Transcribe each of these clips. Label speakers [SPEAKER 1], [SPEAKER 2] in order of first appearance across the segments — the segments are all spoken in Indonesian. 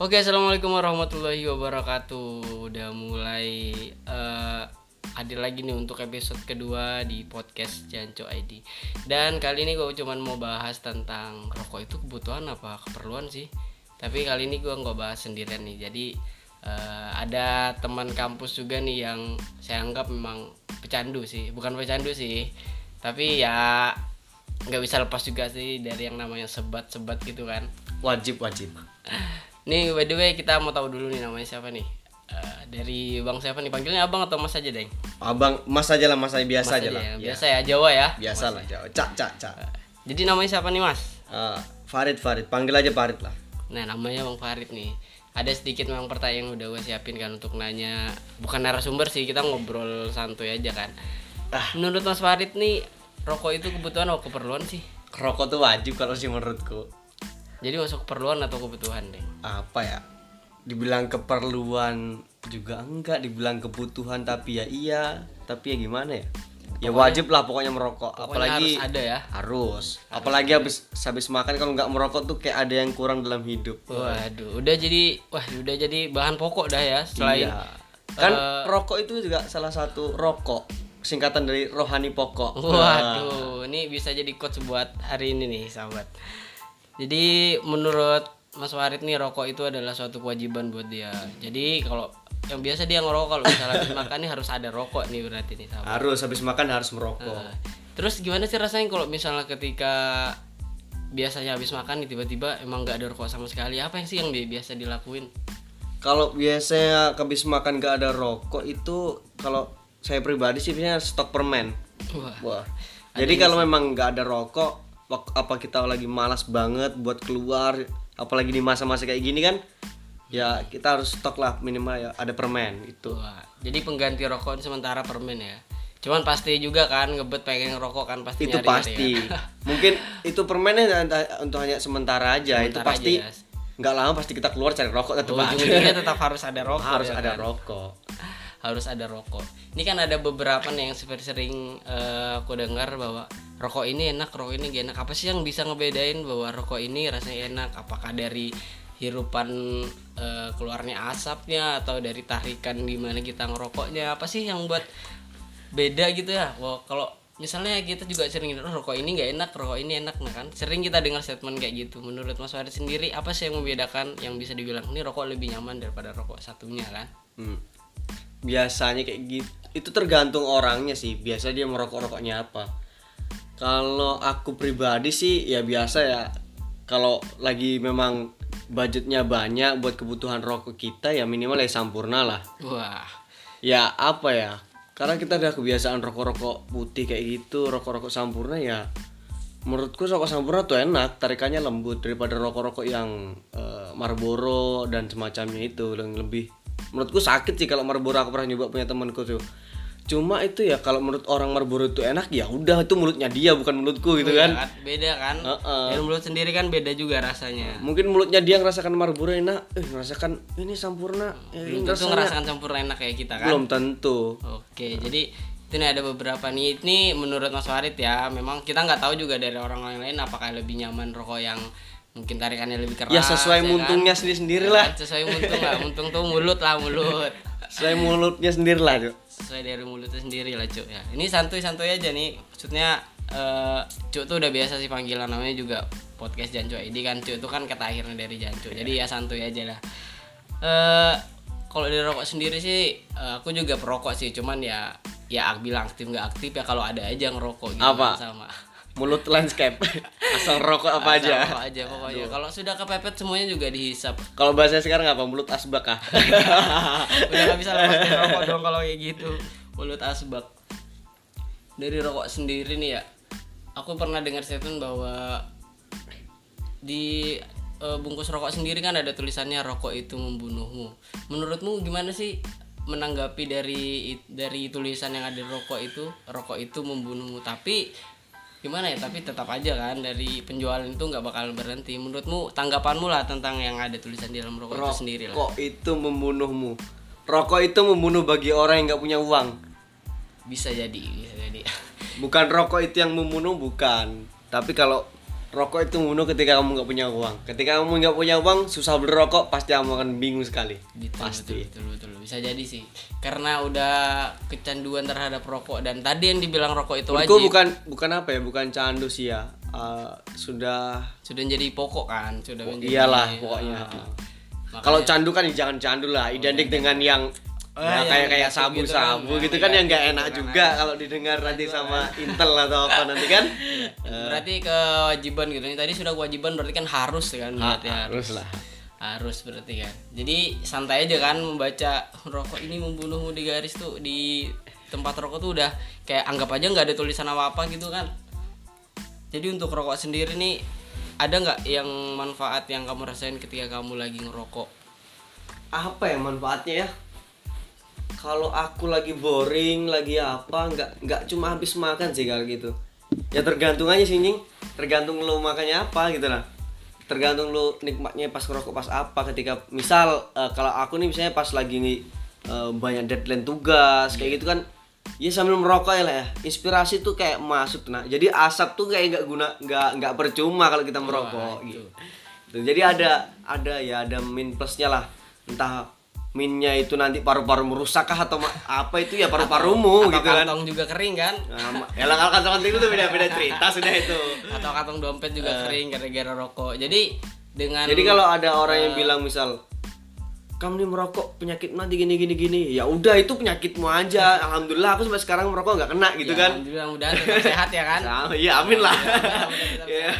[SPEAKER 1] Oke, assalamualaikum warahmatullahi wabarakatuh. Udah mulai uh, hadir lagi nih untuk episode kedua di podcast Janco ID. Dan kali ini gue cuma mau bahas tentang rokok itu kebutuhan apa keperluan sih. Tapi kali ini gue nggak bahas sendirian nih. Jadi uh, ada teman kampus juga nih yang saya anggap memang pecandu sih. Bukan pecandu sih, tapi ya nggak bisa lepas juga sih dari yang namanya sebat-sebat gitu kan.
[SPEAKER 2] Wajib wajib.
[SPEAKER 1] Nih by the way kita mau tahu dulu nih namanya siapa nih? Uh, dari bang siapa nih? Panggilnya abang atau mas aja deng?
[SPEAKER 2] Abang Mas aja lah Mas aja biasa
[SPEAKER 1] Mas
[SPEAKER 2] aja lah.
[SPEAKER 1] ya.
[SPEAKER 2] Ya.
[SPEAKER 1] Biasa ya Jawa ya.
[SPEAKER 2] Biasa lah Jawa. Cak cak cak.
[SPEAKER 1] Jadi namanya siapa nih mas?
[SPEAKER 2] Ah, Farid Farid panggil aja Farid lah.
[SPEAKER 1] Nah namanya bang Farid nih. Ada sedikit memang pertanyaan yang udah gue siapin kan untuk nanya. Bukan narasumber sih kita ngobrol santuy aja kan.
[SPEAKER 2] Ah.
[SPEAKER 1] Menurut mas Farid nih rokok itu kebutuhan atau keperluan sih?
[SPEAKER 2] Rokok tuh wajib kalau sih menurutku.
[SPEAKER 1] Jadi masuk keperluan atau kebutuhan deh?
[SPEAKER 2] Apa ya? Dibilang keperluan juga enggak, dibilang kebutuhan tapi ya iya, tapi ya gimana ya? Ya wajib lah pokoknya merokok.
[SPEAKER 1] Pokoknya
[SPEAKER 2] Apalagi
[SPEAKER 1] harus ada ya.
[SPEAKER 2] harus. Apalagi habis habis makan kalau nggak merokok tuh kayak ada yang kurang dalam hidup.
[SPEAKER 1] Waduh, udah jadi wah udah jadi bahan pokok dah ya selain
[SPEAKER 2] Iya. Kan
[SPEAKER 1] eh,
[SPEAKER 2] rokok itu juga salah satu rokok singkatan dari rohani pokok.
[SPEAKER 1] Waduh, ini bisa jadi quotes buat hari ini nih, sahabat. Jadi menurut Mas Farid nih rokok itu adalah suatu kewajiban buat dia. Jadi kalau yang biasa dia ngerokok kalau misalnya habis makan nih harus ada rokok nih berarti nih sahabat.
[SPEAKER 2] Harus habis makan harus merokok.
[SPEAKER 1] Nah, terus gimana sih rasanya kalau misalnya ketika biasanya habis makan nih tiba-tiba emang nggak ada rokok sama sekali? Apa yang sih yang dia biasa dilakuin?
[SPEAKER 2] Kalau biasanya habis makan gak ada rokok itu kalau saya pribadi sih biasanya stok permen.
[SPEAKER 1] Wah,
[SPEAKER 2] Wah. Jadi kalau memang nggak ada rokok, apa kita lagi malas banget buat keluar, apalagi di masa-masa kayak gini kan, ya kita harus stok lah minimal ya ada permen itu.
[SPEAKER 1] wah. Jadi pengganti rokok ini sementara permen ya. Cuman pasti juga kan ngebet pengen ngerokok kan pasti
[SPEAKER 2] Itu
[SPEAKER 1] nyari-nyari
[SPEAKER 2] pasti.
[SPEAKER 1] ya.
[SPEAKER 2] Mungkin itu permennya untuk hanya sementara aja. itu
[SPEAKER 1] Sementara
[SPEAKER 2] pasti
[SPEAKER 1] aja, ya.
[SPEAKER 2] nggak lama pasti kita keluar cari rokok tetap ada.
[SPEAKER 1] ujung-ujungnya tetap harus ada rokok
[SPEAKER 2] harus
[SPEAKER 1] ya
[SPEAKER 2] ada
[SPEAKER 1] kan?
[SPEAKER 2] rokok.
[SPEAKER 1] Harus ada rokok. Ini kan ada beberapa nih yang seperti sering eh, aku dengar bahwa rokok ini enak rokok ini gak enak. Apa sih yang bisa ngebedain bahwa rokok ini rasanya enak? Apakah dari hirupan eh, keluarnya asapnya atau dari tarikan gimana kita ngerokoknya? Apa sih yang buat beda gitu ya? Wah, kalau misalnya kita juga sering dengar rokok ini nggak enak rokok ini enak nah kan? Sering kita dengar statement kayak gitu. Menurut Mas Farid sendiri apa sih yang membedakan yang bisa dibilang ini rokok lebih nyaman daripada rokok satunya kan?
[SPEAKER 2] Hmm. Biasanya kayak gitu. Itu tergantung orangnya sih. Biasa dia merokok rokoknya apa. Kalau aku pribadi sih ya biasa ya. Kalau lagi memang budgetnya banyak buat kebutuhan rokok kita ya minimal ya sampurna lah.
[SPEAKER 1] wah
[SPEAKER 2] Ya apa ya? Karena kita udah kebiasaan rokok-rokok putih kayak gitu, rokok-rokok sampurna ya. Menurutku rokok sampurna tuh enak, tarikannya lembut daripada rokok-rokok yang eh, Marlboro dan semacamnya itu yang lebih menurutku sakit sih kalau Marlboro aku pernah nyoba punya temanku tuh. Cuma itu ya kalau menurut orang Marlboro itu enak ya udah itu mulutnya dia bukan mulutku gitu
[SPEAKER 1] Iya
[SPEAKER 2] kan.
[SPEAKER 1] beda kan
[SPEAKER 2] Heeh.
[SPEAKER 1] dan mulut sendiri kan beda juga rasanya
[SPEAKER 2] Mungkin mulutnya dia ngerasakan Marlboro enak, eh ngerasakan ini sampurna, eh,
[SPEAKER 1] belum tentu ngerasakan campur enak kayak kita kan
[SPEAKER 2] belum tentu.
[SPEAKER 1] oke jadi itu nih ada beberapa nih ini menurut Mas Farid ya memang kita nggak tahu juga dari orang lain apakah lebih nyaman rokok yang mungkin tarikannya lebih keras
[SPEAKER 2] Ya sesuai
[SPEAKER 1] kan?
[SPEAKER 2] muntungnya sendiri-sendiri
[SPEAKER 1] Ya
[SPEAKER 2] lah.
[SPEAKER 1] sesuai muntung lah. Muntung tuh mulut lah mulut.
[SPEAKER 2] Sesuai mulutnya sendiri lah, Cuk.
[SPEAKER 1] sesuai dari mulutnya sendiri lah cuk ya. Ini santuy santuy aja nih. Maksudnya eh cuk tuh udah biasa sih panggilan. Namanya juga podcast Jancu ID kan cuk. Itu kan kata akhirnya dari Jancu. Jadi ya santuy aja lah. Eh kalau dari rokok sendiri sih eh, aku juga perokok sih. Cuman ya ya aku bilang aktif nggak aktif ya kalau ada aja ngerokok gitu
[SPEAKER 2] Apa?
[SPEAKER 1] sama
[SPEAKER 2] Mulut landscape. Asal rokok apa
[SPEAKER 1] Asal
[SPEAKER 2] aja.
[SPEAKER 1] rokok aja pokoknya. Kalau sudah kepepet semuanya juga dihisap.
[SPEAKER 2] Kalau bahasa sekarang apa? Mulut asbak ah.
[SPEAKER 1] udah gak bisa lepas dari rokok dong kalau kayak gitu. Mulut asbak. Dari rokok sendiri nih ya. Aku pernah dengar statement bahwa di eh, bungkus rokok sendiri kan ada tulisannya rokok itu membunuhmu. Menurutmu gimana sih menanggapi dari dari tulisan yang ada di rokok itu? Rokok itu membunuhmu. Tapi gimana ya tapi tetap aja kan dari penjualan itu nggak bakal berhenti menurutmu tanggapanmu lah tentang yang ada tulisan di dalam rokok itu sendiri lah
[SPEAKER 2] Rokok itu membunuhmu. Rokok itu membunuh bagi orang yang nggak punya uang.
[SPEAKER 1] bisa jadi bisa jadi
[SPEAKER 2] Bukan rokok itu yang membunuh bukan. Tapi kalau rokok itu membunuh ketika kamu nggak punya uang. Ketika kamu nggak punya uang, susah beli rokok, pasti kamu akan bingung sekali.
[SPEAKER 1] Gitu,
[SPEAKER 2] pasti.
[SPEAKER 1] betul, betul, betul. Bisa jadi sih. Karena udah kecanduan terhadap rokok dan tadi yang dibilang rokok itu
[SPEAKER 2] Menurutku
[SPEAKER 1] wajib
[SPEAKER 2] bukan bukan apa ya, bukan candu sih ya. Eh, sudah
[SPEAKER 1] sudah jadi pokok kan, sudah menjadi
[SPEAKER 2] iyalah pokoknya.
[SPEAKER 1] Ah. Makanya-
[SPEAKER 2] Kalau candu kan jangan candu lah, identik dengan yang
[SPEAKER 1] Oh,
[SPEAKER 2] ya, kayak kayak
[SPEAKER 1] negatif gitu
[SPEAKER 2] sabu-sabu
[SPEAKER 1] kan.
[SPEAKER 2] gitu
[SPEAKER 1] Nah,
[SPEAKER 2] kan yang nggak enak juga kalau didengar nanti sama Intel atau apa nanti kan.
[SPEAKER 1] Berarti kewajiban gitu. Ini tadi sudah kewajiban berarti kan harus kan berarti harus.
[SPEAKER 2] Harus lah.
[SPEAKER 1] Harus berarti kan. Jadi santai aja kan membaca rokok ini membunuhmu di garis tuh di tempat rokok tuh udah kayak anggap aja nggak ada tulisan apa-apa gitu kan. Jadi untuk rokok sendiri nih ada nggak yang manfaat yang kamu rasain ketika kamu lagi ngerokok?
[SPEAKER 2] apa ya manfaatnya ya kalau aku lagi boring lagi apa nggak nggak cuma habis makan sih kalau gitu. Ya tergantung aja sih Nying. tergantung lo makannya apa gitu lah. Tergantung lo nikmatnya pas ngerokok pas apa. Ketika misal eh, kalau aku nih misalnya pas lagi nih eh, banyak deadline tugas kayak gitu kan ya sambil merokok ya lah ya. Inspirasi tuh kayak masuk nah jadi asap tuh kayak nggak guna nggak nggak percuma kalau kita merokok gitu. Tuh, jadi ada ada ya ada min plusnya lah. Entah minnya itu nanti paru-paru merusak kah atau apa itu ya paru-parumu
[SPEAKER 1] Atau
[SPEAKER 2] gitu kan.
[SPEAKER 1] kantong juga kering kan?
[SPEAKER 2] Nah, ya lah kalau kantong itu tuh beda-beda cerita sudah itu.
[SPEAKER 1] Atau kantong dompet juga kering gara-gara rokok. Jadi dengan
[SPEAKER 2] jadi kalau ada orang yang bilang misal kamu nih merokok penyakit nanti gini gini gini ya udah itu penyakitmu aja. Alhamdulillah aku sampai sekarang merokok nggak kena gitu
[SPEAKER 1] Ya,
[SPEAKER 2] kan.
[SPEAKER 1] Alhamdulillah mudah tetap sehat ya kan.
[SPEAKER 2] Iya amin lah. Iya.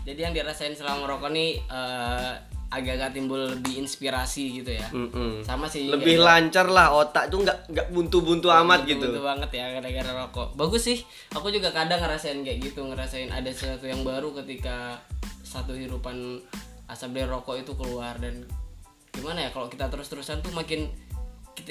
[SPEAKER 1] Jadi yang dirasain selama merokok nih eh, agak-agak timbul lebih inspirasi gitu ya.
[SPEAKER 2] Mm-mm.
[SPEAKER 1] Sama sih.
[SPEAKER 2] lebih lancar lah otak tuh nggak nggak buntu-buntu amat gitu
[SPEAKER 1] Betul banget ya gara-gara rokok. Bagus sih. Aku juga kadang ngerasain kayak gitu, ngerasain ada sesuatu yang baru ketika satu hirupan asap dari rokok itu keluar dan gimana ya kalau kita terus-terusan tuh makin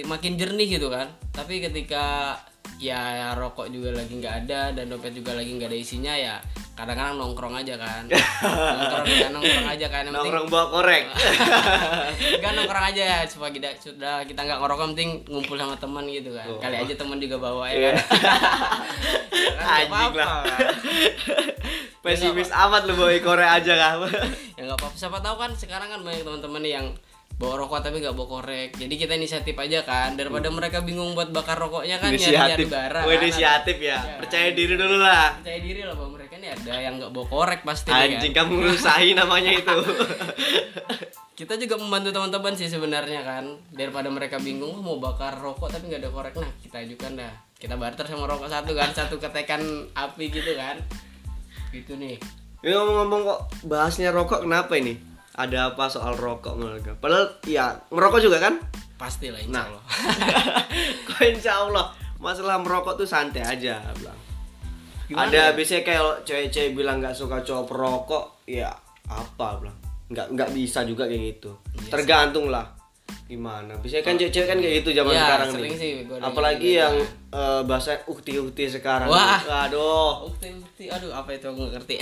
[SPEAKER 1] makin jernih gitu kan. Tapi ketika ya rokok juga lagi nggak ada dan dompet juga lagi nggak ada isinya ya kadang-kadang nongkrong aja kan nongkrong ya nongkrong aja kan yang penting
[SPEAKER 2] nongkrong bawa korek
[SPEAKER 1] Enggak nongkrong aja ya supaya kita sudah kita nggak ngerokok penting ngumpul sama teman gitu kan. Kali aja teman juga bawa ya kan. Ya kan,
[SPEAKER 2] Anjing
[SPEAKER 1] apa-apa.
[SPEAKER 2] lah. pesimis amat lu bawa korek aja kamu
[SPEAKER 1] Ya nggak apa-apa. Siapa tahu kan sekarang kan banyak teman-teman yang bawa rokok tapi nggak bawa korek. Jadi kita inisiatif aja kan daripada mereka bingung buat bakar rokoknya kan
[SPEAKER 2] inisiatif
[SPEAKER 1] bara.
[SPEAKER 2] Wah,
[SPEAKER 1] kan.
[SPEAKER 2] inisiatif ya
[SPEAKER 1] Iya.
[SPEAKER 2] percaya diri dulu lah
[SPEAKER 1] Percaya diri lah bahwa mereka ada yang nggak bawa korek pasti
[SPEAKER 2] anjing
[SPEAKER 1] kan.
[SPEAKER 2] kamu ngerusahin namanya itu.
[SPEAKER 1] Kita juga membantu teman-teman sih sebenarnya kan? Daripada mereka bingung "Oh, mau bakar rokok tapi nggak ada korek. Nah kita ajukan dah. Kita barter sama rokok satu kan? Satu ketekan api gitu kan? Gitu nih.
[SPEAKER 2] Ini ngomong-ngomong kok bahasnya rokok kenapa ini? Ada apa soal rokok kamu? padahal ya merokok juga kan?
[SPEAKER 1] Pasti lah insya
[SPEAKER 2] Nah.
[SPEAKER 1] Allah.
[SPEAKER 2] Kok insya Allah? Masalah merokok tuh santai aja bilang
[SPEAKER 1] Gimana
[SPEAKER 2] ada
[SPEAKER 1] ya?
[SPEAKER 2] biasanya kayak cewek-cewek bilang nggak suka cowok perokok ya apa bilang nggak nggak bisa juga kayak gitu.
[SPEAKER 1] Iya
[SPEAKER 2] tergantung lah gimana. Biasanya kan cewek-cewek kan kayak gitu zaman
[SPEAKER 1] Iya,
[SPEAKER 2] sekarang nih.
[SPEAKER 1] sih
[SPEAKER 2] apalagi
[SPEAKER 1] gitu.
[SPEAKER 2] yang eh, bahasa ukti-ukti sekarang.
[SPEAKER 1] Wah.
[SPEAKER 2] aduh
[SPEAKER 1] bukti aduh apa itu aku nggak ngerti.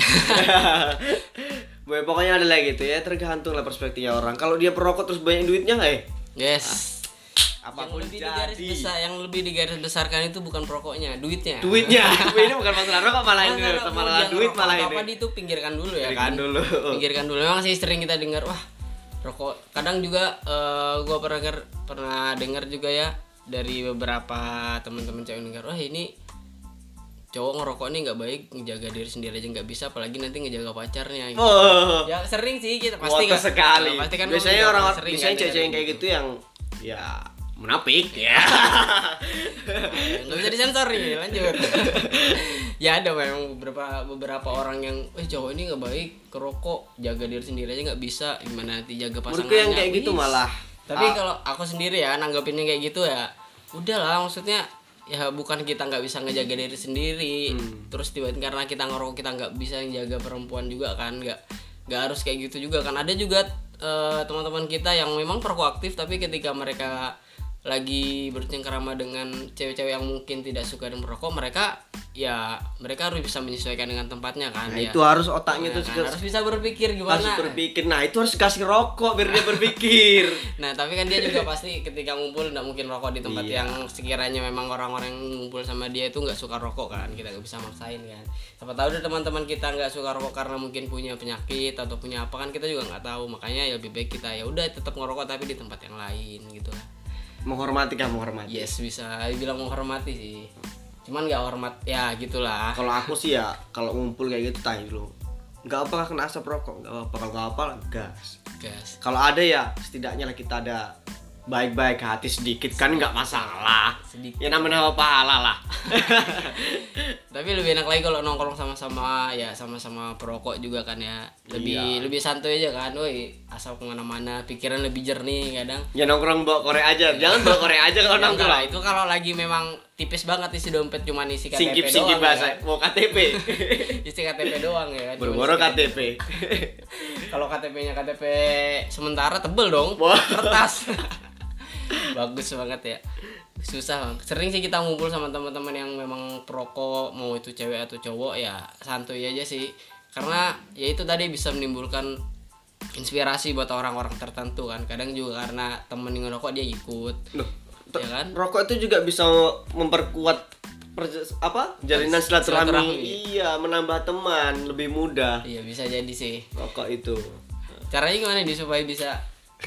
[SPEAKER 2] Boy, pokoknya ada lah gitu ya tergantung lah perspektifnya orang. Kalau dia perokok terus banyak duitnya nggak ya?
[SPEAKER 1] Yes yang
[SPEAKER 2] apa pun
[SPEAKER 1] lebih di garis
[SPEAKER 2] jadi.
[SPEAKER 1] besar yang lebih di garis besarkan itu bukan perokoknya duitnya.
[SPEAKER 2] Duitnya. Ini bukan masalah rokok malah ini malah
[SPEAKER 1] mau
[SPEAKER 2] duit malah ini.
[SPEAKER 1] apa itu pinggirkan dulu ya.
[SPEAKER 2] Pinggirkan
[SPEAKER 1] kan?
[SPEAKER 2] dulu.
[SPEAKER 1] pinggirkan dulu. Memang sih sering kita dengar wah rokok. Kadang juga eh, gua pernah denger, pernah dengar juga ya dari beberapa teman-teman cewek dengar wah ini cowok ngerokok nih nggak baik ngejaga diri sendiri aja nggak bisa apalagi nanti ngejaga pacarnya. Gitu.
[SPEAKER 2] oh.
[SPEAKER 1] Ya sering sih kita pasti kan
[SPEAKER 2] sekali.
[SPEAKER 1] Nah, pasti kan
[SPEAKER 2] biasanya orang
[SPEAKER 1] juga sering
[SPEAKER 2] biasanya
[SPEAKER 1] kan
[SPEAKER 2] cewek-cewek yang
[SPEAKER 1] dengar
[SPEAKER 2] kayak gitu yang ya munafik ya.
[SPEAKER 1] nggak bisa disensor nih lanjut. Ya ada memang beberapa beberapa orang yang eh cowok ini nggak baik kerokok jaga diri sendiri aja nggak bisa. Gimana nanti jaga pasangannya?
[SPEAKER 2] Menurutku yang kayak gitu malah.
[SPEAKER 1] Tapi
[SPEAKER 2] ah,
[SPEAKER 1] kalau aku sendiri ya nanggapinnya kayak gitu ya udahlah maksudnya ya bukan kita nggak bisa ngejaga diri sendiri.
[SPEAKER 2] Hmm.
[SPEAKER 1] terus tiba-tiba karena kita ngerokok kita nggak bisa ngejaga perempuan juga kan nggak nggak harus kayak gitu juga kan. Ada juga eh, teman-teman kita yang memang perokok aktif tapi ketika mereka lagi bercengkerama dengan cewek-cewek yang mungkin tidak suka dan merokok mereka ya mereka harus bisa menyesuaikan dengan tempatnya kan
[SPEAKER 2] Nah,
[SPEAKER 1] ya.
[SPEAKER 2] itu harus otaknya
[SPEAKER 1] Ya
[SPEAKER 2] tuh
[SPEAKER 1] kan? harus bisa berpikir
[SPEAKER 2] harus
[SPEAKER 1] gimana
[SPEAKER 2] berpikir. Nah, itu harus kasih rokok biar dia berpikir.
[SPEAKER 1] Nah tapi kan dia juga pasti ketika ngumpul nggak mungkin rokok di tempat
[SPEAKER 2] Iya.
[SPEAKER 1] yang sekiranya memang orang-orang yang ngumpul sama dia itu nggak suka rokok kan kita nggak bisa maksain kan. Siapa tahu deh teman-teman kita nggak suka rokok karena mungkin punya penyakit atau punya apa kan kita juga nggak tahu makanya ya lebih baik kita ya udah tetap ngerokok tapi di tempat yang lain gitu lah.
[SPEAKER 2] Menghormati kan menghormati.
[SPEAKER 1] Yes bisa bilang menghormati sih. Cuman nggak hormat ya gitulah.
[SPEAKER 2] Kalau aku sih ya kalau ngumpul kayak gitu tanya dulu. Enggak apa kena asap rokok, enggak apa kalau nggak apa gas.
[SPEAKER 1] Gas.
[SPEAKER 2] Kalau ada ya setidaknya lah kita ada baik-baik hati sedikit kan nggak masalah.
[SPEAKER 1] Sedikit.
[SPEAKER 2] Ya namanya pahala lah.
[SPEAKER 1] Tapi lebih enak lagi kalau nongkrong sama-sama ya sama-sama perokok juga kan ya. Lebih lebih santuy aja kan. Woi, asal ke mana-mana, pikiran lebih jernih kadang.
[SPEAKER 2] ya nongkrong bawa korek aja, jangan bawa korek aja kalau
[SPEAKER 1] Ya,
[SPEAKER 2] nongkrong.
[SPEAKER 1] lah, itu kalau lagi memang tipis banget isi dompet cuma isi KTP
[SPEAKER 2] Singkip
[SPEAKER 1] doang.
[SPEAKER 2] singkip
[SPEAKER 1] ya
[SPEAKER 2] bahasa,
[SPEAKER 1] kan.
[SPEAKER 2] mau KTP.
[SPEAKER 1] Isi KTP doang ya kan. isi
[SPEAKER 2] KTP.
[SPEAKER 1] Kalau KTP-nya KTP sementara tebel dong. Kertas. Bagus banget ya. Susah bang. Sering sih kita ngumpul sama teman-teman yang memang perokok, mau itu cewek atau cowok ya santuy aja sih. Karena ya itu tadi bisa menimbulkan inspirasi buat orang-orang tertentu kan. Kadang juga karena temen yang ngerokok dia ikut.
[SPEAKER 2] Loh,
[SPEAKER 1] Ya kan?
[SPEAKER 2] rokok itu juga bisa memperkuat apa jalinan silaturahmi.
[SPEAKER 1] Silaturahmi.
[SPEAKER 2] Iya, menambah teman lebih mudah.
[SPEAKER 1] Iya bisa jadi sih.
[SPEAKER 2] Rokok itu.
[SPEAKER 1] caranya gimana nih supaya bisa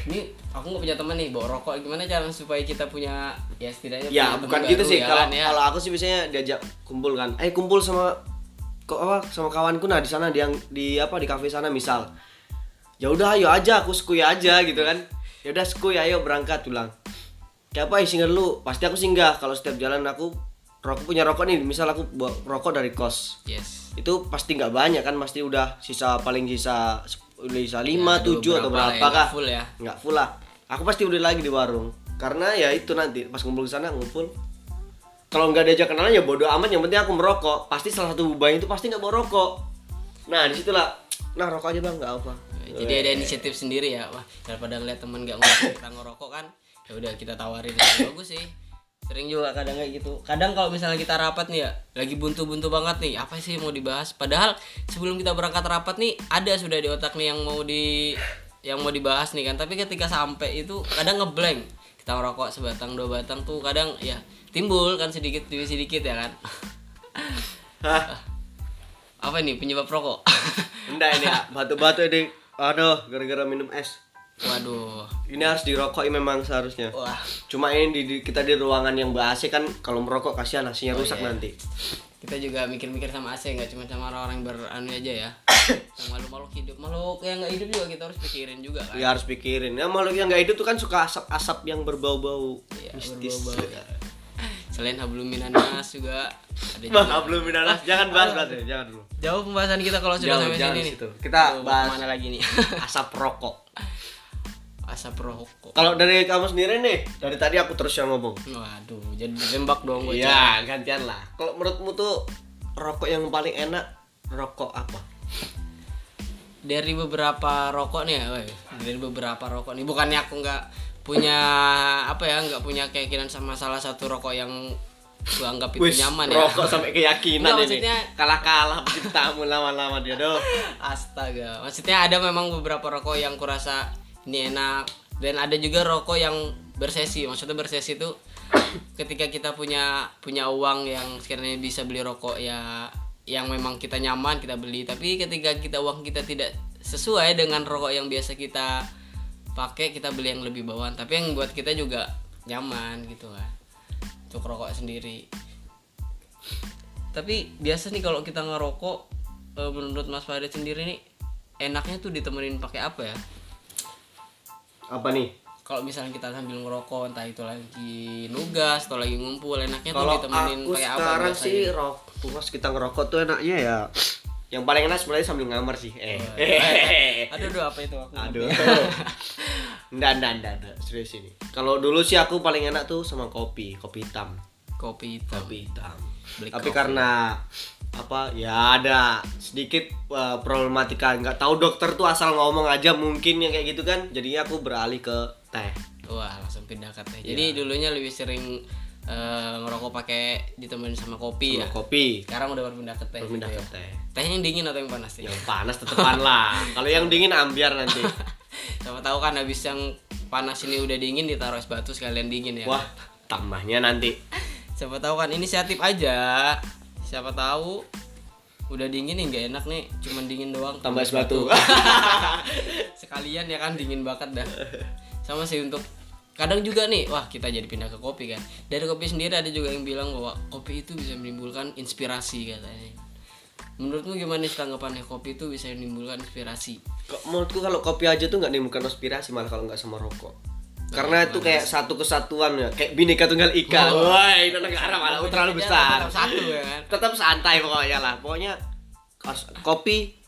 [SPEAKER 1] ini aku nggak punya teman nih bawa rokok gimana cara supaya kita punya ya setidaknya
[SPEAKER 2] Ya,
[SPEAKER 1] punya
[SPEAKER 2] bukan gitu sih.
[SPEAKER 1] ya
[SPEAKER 2] Kalau
[SPEAKER 1] kan, ya.
[SPEAKER 2] kalau aku sih biasanya diajak kumpul kan. Eh, kumpul sama kok apa sama kawanku nah di sana di yang di apa di kafe sana misal. Ya udah ayo aja aku skuy aja gitu kan. Ya udah skuy ayo berangkat pulang. Kayak apa singgah dulu? Pasti aku singgah kalau setiap jalan aku rokok punya rokok nih, misal aku bawa rokok dari kos.
[SPEAKER 1] yes
[SPEAKER 2] Itu pasti nggak banyak kan, pasti udah sisa paling sisa sisa 5,
[SPEAKER 1] ada
[SPEAKER 2] 7 atau
[SPEAKER 1] beberapa lah
[SPEAKER 2] berapa?
[SPEAKER 1] ya,
[SPEAKER 2] kah?
[SPEAKER 1] full ya.
[SPEAKER 2] Nggak full lah. Aku pasti udah lagi di warung. Karena ya itu nanti pas ngumpul ke sana ngumpul. Kalau nggak diajak kenalan ya bodo amat yang penting aku merokok. Pasti salah satu bubanya itu pasti nggak bawa rokok. Nah di situlah nah rokok aja bang nggak apa
[SPEAKER 1] jadi ada inisiatif sendiri ya. Wah daripada ngeliat teman nggak ngerokok kita ngerokok kan? Ya udah kita tawarin. Bagus sih sering juga kadang kayak gitu. Kadang kalau misalnya kita rapat nih ya lagi buntu-buntu banget nih apa sih yang mau dibahas? Padahal sebelum kita berangkat rapat nih ada sudah di otak nih yang mau di yang mau dibahas nih kan. Tapi ketika sampai itu kadang ngeblank. Kita ngerokok sebatang dua batang tuh kadang ya timbul kan sedikit demi sedikit ya kan.
[SPEAKER 2] Hah?
[SPEAKER 1] apa ini penyebab rokok?
[SPEAKER 2] Enggak ini ah, batu-batu ini. Aduh gara-gara minum es
[SPEAKER 1] waduh.
[SPEAKER 2] Ini harus dirokok memang seharusnya.
[SPEAKER 1] Wah.
[SPEAKER 2] Cuma ini di, di- kita di ruangan yang ber AC kan kalau merokok kasihan AC-nya rusak
[SPEAKER 1] iya.
[SPEAKER 2] nanti.
[SPEAKER 1] Kita juga mikir-mikir sama AC nggak cuma sama orang-orang yang beranu aja ya. Yang makhluk-makhluk hidup. Makhluk yang nggak hidup juga kita harus pikirin juga kan.
[SPEAKER 2] Ya harus pikirin. Ya makhluk yang nggak hidup tuh kan suka asap-asap yang berbau-bau
[SPEAKER 1] Iya,
[SPEAKER 2] mistis.
[SPEAKER 1] berbau-bau. selain hablum minanas juga ada juga.
[SPEAKER 2] belum minanas jangan bahas ya, jangan dulu
[SPEAKER 1] jauh pembahasan kita kalau sudah
[SPEAKER 2] Jauh,
[SPEAKER 1] sampai
[SPEAKER 2] jangan
[SPEAKER 1] sini nih.
[SPEAKER 2] Kita
[SPEAKER 1] Tuh,
[SPEAKER 2] bahas-
[SPEAKER 1] mana lagi nih?
[SPEAKER 2] asap rokok
[SPEAKER 1] asap rokok
[SPEAKER 2] kalau dari kamu sendiri nih dari tadi aku terus yang ngomong
[SPEAKER 1] waduh jadi tembak dong gue
[SPEAKER 2] Iya, gantian lah. Kalau menurutmu tuh rokok yang paling enak rokok apa?
[SPEAKER 1] dari beberapa rokok nih ya woy. dari beberapa rokok nih bukannya aku nggak punya apa ya nggak punya keyakinan sama salah satu rokok yang gue anggap itu
[SPEAKER 2] Wis,
[SPEAKER 1] nyaman ya
[SPEAKER 2] rokok sampai keyakinan ini.
[SPEAKER 1] maksudnya-
[SPEAKER 2] Kalah-kalah bikin tamu lama-lama dia doh.
[SPEAKER 1] Astaga, maksudnya ada memang beberapa rokok yang kurasa ini enak dan ada juga rokok yang bersesi. Maksudnya bersesi itu ketika kita punya punya uang yang sekiranya bisa beli rokok ya yang memang kita nyaman kita beli. Tapi ketika kita uang kita tidak sesuai dengan rokok yang biasa kita pakai, kita beli yang lebih bawaan. Tapi yang buat kita juga nyaman gitu kan. Untuk rokok sendiri tapi biasa nih kalau kita ngerokok eh, menurut Mas Farid sendiri nih enaknya tuh ditemenin pakai apa ya
[SPEAKER 2] Apa nih?
[SPEAKER 1] kalau misalnya kita sambil ngerokok entah itu lagi nugas atau lagi ngumpul enaknya tuh
[SPEAKER 2] Kalau
[SPEAKER 1] ditemenin
[SPEAKER 2] aku
[SPEAKER 1] apa
[SPEAKER 2] sekarang
[SPEAKER 1] biasanya?
[SPEAKER 2] sih rokok pas kita ngerokok tuh enaknya ya yang paling enak sebenarnya sambil ngamar sih. Eh.
[SPEAKER 1] aduh aduh apa itu aku
[SPEAKER 2] Aduh. Nggak, nggak, nggak. Serius ini. Kalau dulu sih aku paling enak tuh sama kopi, kopi hitam.
[SPEAKER 1] kopi hitam
[SPEAKER 2] kopi hitam.
[SPEAKER 1] Black
[SPEAKER 2] Tapi
[SPEAKER 1] coffee.
[SPEAKER 2] karena apa ya ada sedikit uh, problematika. Nggak tahu dokter tuh asal ngomong aja mungkin yang kayak gitu kan. Jadinya aku beralih ke teh.
[SPEAKER 1] Wah langsung pindah ke teh. Jadi dulunya lebih sering eh, ngerokok pakai ditemenin sama kopi ya?
[SPEAKER 2] Kopi.
[SPEAKER 1] Sekarang udah berpindah ke teh
[SPEAKER 2] pindah
[SPEAKER 1] gitu
[SPEAKER 2] ke
[SPEAKER 1] ya.
[SPEAKER 2] teh.
[SPEAKER 1] Tehnya yang dingin atau yang panas sih?
[SPEAKER 2] Yang panas tetepan lah. Kalau yang dingin ambiar nanti.
[SPEAKER 1] Siapa tahu kan habis yang panas ini udah dingin ditaruh es batu sekalian dingin ya?
[SPEAKER 2] Wah tambahnya nanti.
[SPEAKER 1] Siapa tahu kan inisiatif aja siapa tahu udah dingin nih nggak enak nih. Cuman dingin doang
[SPEAKER 2] tambah es batu
[SPEAKER 1] sekalian ya kan dingin banget dah. Sama sih untuk kadang juga nih wah kita jadi pindah ke kopi kan. Dari kopi sendiri ada juga yang bilang bahwa kopi itu bisa menimbulkan inspirasi katanya. Menurutmu gimana sih tanggapannya? Kopi itu bisa menimbulkan inspirasi?
[SPEAKER 2] Kok menurutku kalau kopi aja tuh nggak menimbulkan aspirasi malah kalau nggak sama rokok karena itu kayak satu kesatuan ya kayak bineka tunggal ika. Wah itu negara malah terlalu besar.
[SPEAKER 1] Tetap satu ya. Kan
[SPEAKER 2] tetap santai pokoknya lah. Pokoknya harus kopi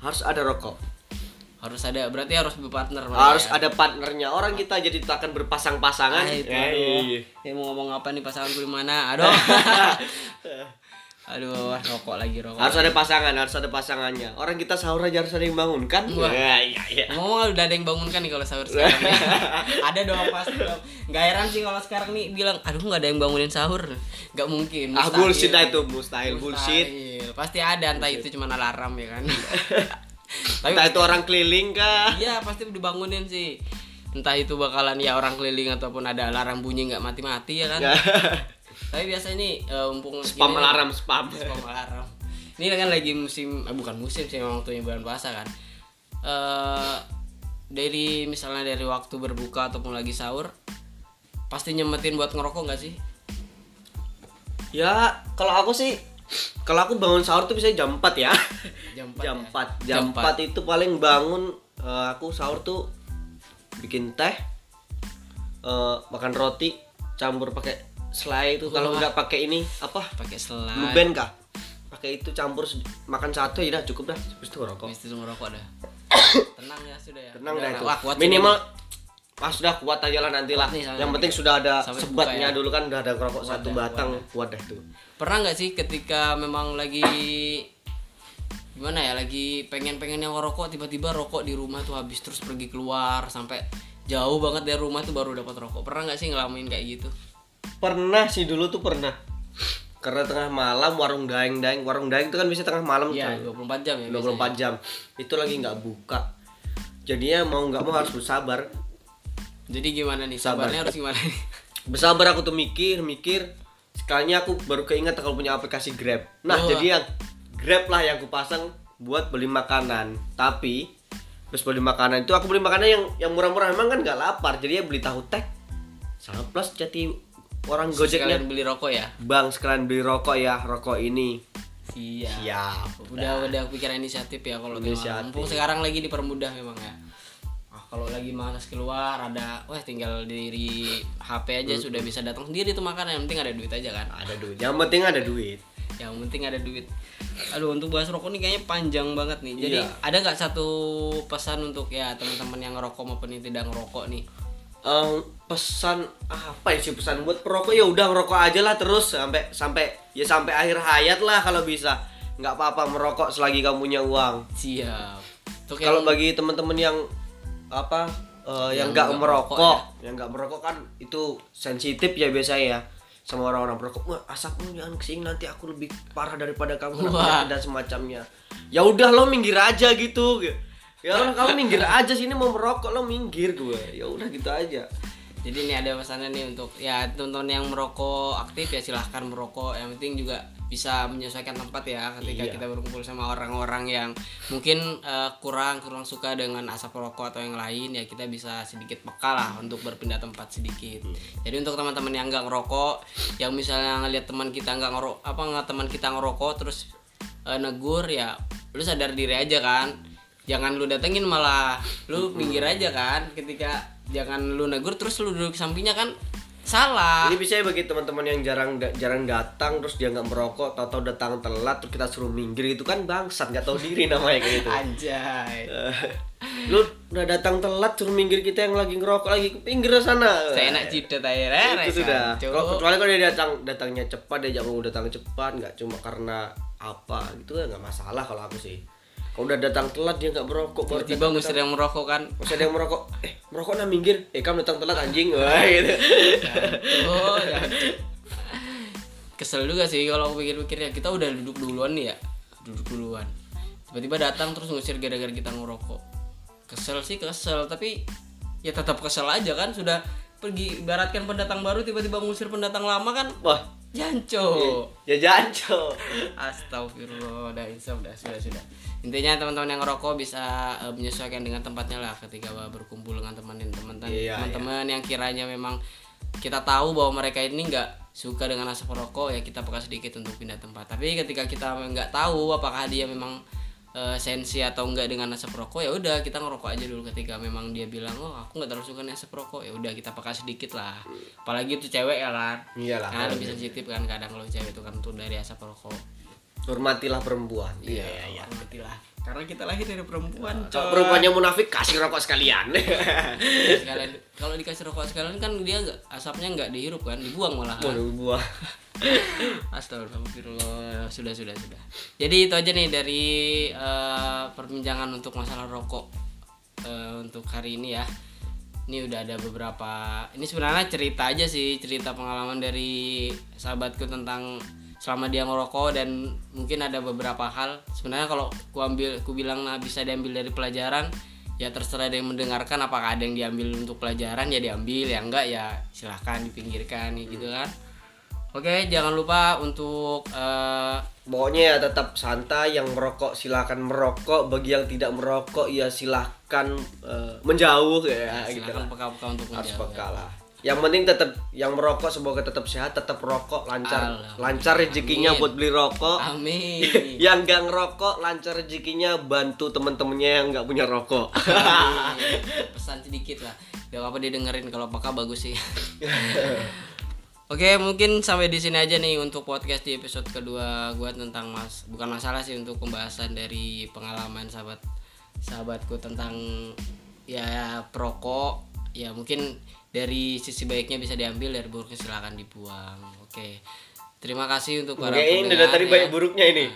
[SPEAKER 2] harus ada rokok.
[SPEAKER 1] Harus ada berarti harus berpartner
[SPEAKER 2] harus
[SPEAKER 1] ya.
[SPEAKER 2] ada partnernya. Orang kita jadi akan berpasang-pasangan.
[SPEAKER 1] Ah, itu, aduh. Ya mau ngomong apa nih pasanganku di mana? Aduh. aduh, wah, rokok lagi rokok.
[SPEAKER 2] harus ada pasangan harus ada pasangannya orang kita sahur aja harus ada yang bangun kan
[SPEAKER 1] Wah.
[SPEAKER 2] Ya, iya iya
[SPEAKER 1] Ngomong udah ada yang bangunkan nih kalau sahur sekarang. nih. ada dong pasti dong. Gak heran sih kalau sekarang nih bilang, aduh nggak ada yang bangunin sahur. Gak mungkin.
[SPEAKER 2] ah
[SPEAKER 1] mustahil.
[SPEAKER 2] bullshit lah itu mustahil bullshit.
[SPEAKER 1] Pasti ada entah itu cuma alarm ya kan. Tapi
[SPEAKER 2] entah itu orang keliling kah
[SPEAKER 1] Iya pasti dibangunin sih. Entah itu bakalan ya orang keliling ataupun ada alarm bunyi nggak mati-mati ya kan. Tapi biasanya nih eh, mumpung
[SPEAKER 2] spam
[SPEAKER 1] gini-
[SPEAKER 2] alarm spam
[SPEAKER 1] spam alarm. Ini kan lagi musim, eh, bukan musim sih memang waktunya bulan puasa kan. Eh dari misalnya dari waktu berbuka ataupun lagi sahur, pasti nyempetin buat ngerokok nggak sih?
[SPEAKER 2] ya kalau aku sih kalau aku bangun sahur tuh bisa jam 4 ya
[SPEAKER 1] Jam 4
[SPEAKER 2] jam
[SPEAKER 1] ya?
[SPEAKER 2] 4 jam
[SPEAKER 1] Jam
[SPEAKER 2] 4 itu paling bangun eh, aku sahur tuh bikin teh eh, makan roti campur pakai selai itu kalau nggak pakai ini apa?
[SPEAKER 1] Pakai
[SPEAKER 2] blue
[SPEAKER 1] selai.
[SPEAKER 2] band kah? Pakai itu campur makan satu ya udah cukup dah. Habis itu rokok
[SPEAKER 1] Habis itu ngerokok dah. Tenang ya sudah ya.
[SPEAKER 2] tenang dah itu.
[SPEAKER 1] Wah, kuat
[SPEAKER 2] minimal pas sudah kuat aja lah nanti lah. Yang penting sudah ada sebatnya
[SPEAKER 1] ya.
[SPEAKER 2] dulu kan udah ada rokok satu
[SPEAKER 1] dah,
[SPEAKER 2] batang
[SPEAKER 1] kuat
[SPEAKER 2] kuat dah tuh.
[SPEAKER 1] Pernah nggak sih ketika memang lagi gimana ya lagi pengen pengen yang ngerokok tiba-tiba rokok di rumah tuh habis terus pergi keluar sampai jauh banget dari rumah tuh baru dapat rokok. Pernah nggak sih ngalamin kayak gitu
[SPEAKER 2] Pernah sih dulu tuh pernah. Karena tengah malam warung daeng-daeng, warung daeng itu kan bisa tengah malam
[SPEAKER 1] Iya
[SPEAKER 2] coy.
[SPEAKER 1] 24 jam ya
[SPEAKER 2] 24 jam. Itu lagi nggak buka. Jadinya mau nggak mau harus bersabar.
[SPEAKER 1] jadi gimana nih
[SPEAKER 2] Sabar.
[SPEAKER 1] sabarnya harus gimana nih
[SPEAKER 2] Bersabar aku tuh mikir, mikir. Sekalinya aku baru keinget kalau punya aplikasi Grab. Nah,
[SPEAKER 1] Wah.
[SPEAKER 2] jadi yang Grab lah yang aku pasang buat beli makanan. Tapi terus beli makanan itu aku beli makanan yang yang murah-murah emang kan nggak lapar. Jadi ya beli tahu tek sama plus jadi orang gojeknya
[SPEAKER 1] Sekalian beli rokok ya
[SPEAKER 2] Bang sekalian beli rokok ya, rokok ini.
[SPEAKER 1] siap
[SPEAKER 2] Siap.
[SPEAKER 1] udah udah pikiran inisiatif ya kalau mumpung sekarang lagi dipermudah memang ya ah, kalau lagi malas keluar ada wah tinggal dari HP aja
[SPEAKER 2] Hmm.
[SPEAKER 1] sudah bisa datang sendiri tuh makan yang penting ada duit aja kan
[SPEAKER 2] Ada duit. Yang penting ada duit.
[SPEAKER 1] yang penting ada duit aduh untuk bahas rokok nih kayaknya panjang banget nih jadi
[SPEAKER 2] Iya.
[SPEAKER 1] ada nggak satu pesan untuk ya teman-teman yang ngerokok maupun yang tidak ngerokok nih
[SPEAKER 2] Em, pesan apa ya sih pesan? Buat perokok ya udah ngerokok aja lah terus sampai sampai ya sampai akhir hayat lah kalau bisa. Nggak apa-apa merokok selagi kamu punya uang.
[SPEAKER 1] Siap. Untuk
[SPEAKER 2] kalau bagi teman-teman yang apa eh, yang nggak merokok,
[SPEAKER 1] merokok
[SPEAKER 2] yang nggak merokok kan itu sensitif ya biasanya ya sama orang-orang perokok. Wah asapmu jangan ke sini nanti aku lebih parah daripada kamu dan semacamnya. Ya udah lo minggir aja gitu ya orang kamu minggir aja sini mau merokok lo minggir gue ya udah gitu aja
[SPEAKER 1] Jadi ini ada pesannya nih untuk ya teman-teman yang merokok aktif ya silahkan merokok. Yang penting juga bisa menyesuaikan tempat ya ketika
[SPEAKER 2] Iya.
[SPEAKER 1] kita berkumpul sama orang-orang yang mungkin eh, kurang kurang suka dengan asap rokok atau yang lain ya kita bisa sedikit peka lah untuk berpindah tempat sedikit. Jadi untuk teman-teman yang nggak ngerokok, yang misalnya ngelihat teman kita nggak ngerokok apa nggak teman kita ngerokok terus eh, negur ya lu sadar diri aja kan jangan lu datengin malah lu pinggir aja kan ketika jangan lu negur terus lu duduk sampingnya kan salah
[SPEAKER 2] Ini bisa bagi teman-teman yang jarang jarang datang terus dia nggak merokok, tahu-tahu datang telat terus kita suruh minggir itu kan bangsat nggak tahu diri namanya kayak gitu.
[SPEAKER 1] anjay
[SPEAKER 2] Eh, lu udah datang telat suruh minggir kita yang lagi ngerokok lagi ke pinggir sana.
[SPEAKER 1] seenak cidet aja
[SPEAKER 2] Eh, itu sudah. Kalau kecuali kalau dia datang datangnya cepat dia mau datang cepat nggak cuma karena apa gitu ya nggak masalah kalau aku sih. Kalau udah datang telat dia nggak merokok baru
[SPEAKER 1] tiba-tiba ngusir yang merokok kan?
[SPEAKER 2] Masih ada yang merokok, eh merokok nah minggir, eh kamu datang telat anjing, wah gitu.
[SPEAKER 1] oh ya. Kesel juga sih kalau aku pikir-pikir ya. Kita udah duduk duluan nih ya. Duduk duluan. Tiba-tiba datang terus ngusir gara-gara kita ngerokok. Kesel sih kesel. Tapi ya tetap kesel aja kan. Sudah pergi ibaratkan pendatang baru tiba-tiba ngusir pendatang lama kan.
[SPEAKER 2] Wah,
[SPEAKER 1] janco
[SPEAKER 2] ya janco.
[SPEAKER 1] Astagfirullah, udah insaf, udah sudah sudah. Intinya teman-teman yang ngerokok bisa eh, menyesuaikan dengan tempatnya lah ketika berkumpul dengan teman teman-teman
[SPEAKER 2] Iya,
[SPEAKER 1] teman-teman yang kiranya memang kita tahu bahwa mereka ini nggak suka dengan asap rokok ya kita pakai sedikit untuk pindah tempat. Tapi ketika kita nggak tahu apakah dia memang eh, sensi atau enggak dengan asap rokok ya udah kita ngerokok aja dulu ketika memang dia bilang oh aku nggak terlalu suka nih asap rokok ya udah kita pakai sedikit lah apalagi itu cewek ya kan
[SPEAKER 2] Iyalah.
[SPEAKER 1] Karena lebih sensitif kan kadang kalau cewek itu kan tuh dari asap rokok
[SPEAKER 2] Hormatilah perempuan.
[SPEAKER 1] Iya, iya. Hormatilah. Karena kita lahir dari perempuan,
[SPEAKER 2] Kalau perempuannya munafik kasih rokok sekalian.
[SPEAKER 1] Sekalian kalau dikasih rokok sekalian kan dia nggak asapnya nggak dihirup kan, dibuang malah.
[SPEAKER 2] Waduh buah.
[SPEAKER 1] Astagfirullah. Sudah, sudah, sudah. Jadi itu aja nih dari eh, perbincangan untuk masalah rokok eh, untuk hari ini ya. Ini udah ada beberapa. Ini sebenarnya cerita aja sih, cerita pengalaman dari sahabatku tentang selama dia ngerokok dan mungkin ada beberapa hal. Sebenarnya kalau ku ambil, ku bilang nah, bisa diambil dari pelajaran, ya terserah ada yang mendengarkan apakah ada yang diambil untuk pelajaran ya diambil, ya enggak ya silahkan dipinggirkan gitu kan. Oke, jangan lupa untuk eh,
[SPEAKER 2] Pokoknya ya tetap santai yang merokok silahkan merokok bagi yang tidak merokok ya silahkan eh, menjauh ya gitu
[SPEAKER 1] silakan
[SPEAKER 2] lah.
[SPEAKER 1] peka-peka untuk
[SPEAKER 2] Harus
[SPEAKER 1] menjawab.
[SPEAKER 2] peka lah. Yang penting tetap yang merokok semoga tetap sehat, tetap rokok lancar
[SPEAKER 1] Alhamdulillah.
[SPEAKER 2] lancar rezekinya
[SPEAKER 1] Amin.
[SPEAKER 2] buat beli rokok.
[SPEAKER 1] Amin.
[SPEAKER 2] yang nggak ngerokok lancar rezekinya bantu temen-temennya yang nggak punya rokok.
[SPEAKER 1] Amin. Pesan sedikit lah. Gak apa-apa didengerin kalau peka bagus sih. Oke, mungkin sampai di sini aja nih untuk podcast di episode kedua gua tentang Mas bukan masalah sih untuk pembahasan dari pengalaman sahabat sahabatku tentang ya perokok. Ya mungkin dari sisi baiknya bisa diambil dari buruknya silakan dibuang. Oke. Terima kasih untuk para
[SPEAKER 2] Oke, ini
[SPEAKER 1] pendengar,
[SPEAKER 2] dari tadi
[SPEAKER 1] ya.
[SPEAKER 2] banyak buruknya ini.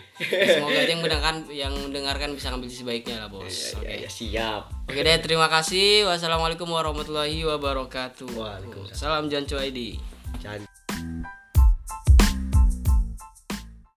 [SPEAKER 1] Semoga aja yang mendengarkan yang mendengarkan bisa ngambil sisi baiknya lah, Bos. Oke.
[SPEAKER 2] Ya, ya, siap.
[SPEAKER 1] Oke deh, terima kasih. Wassalamualaikum warahmatullahi wabarakatuh.
[SPEAKER 2] Waalaikumsalam.
[SPEAKER 1] Salam Jancu ID.
[SPEAKER 2] Jangan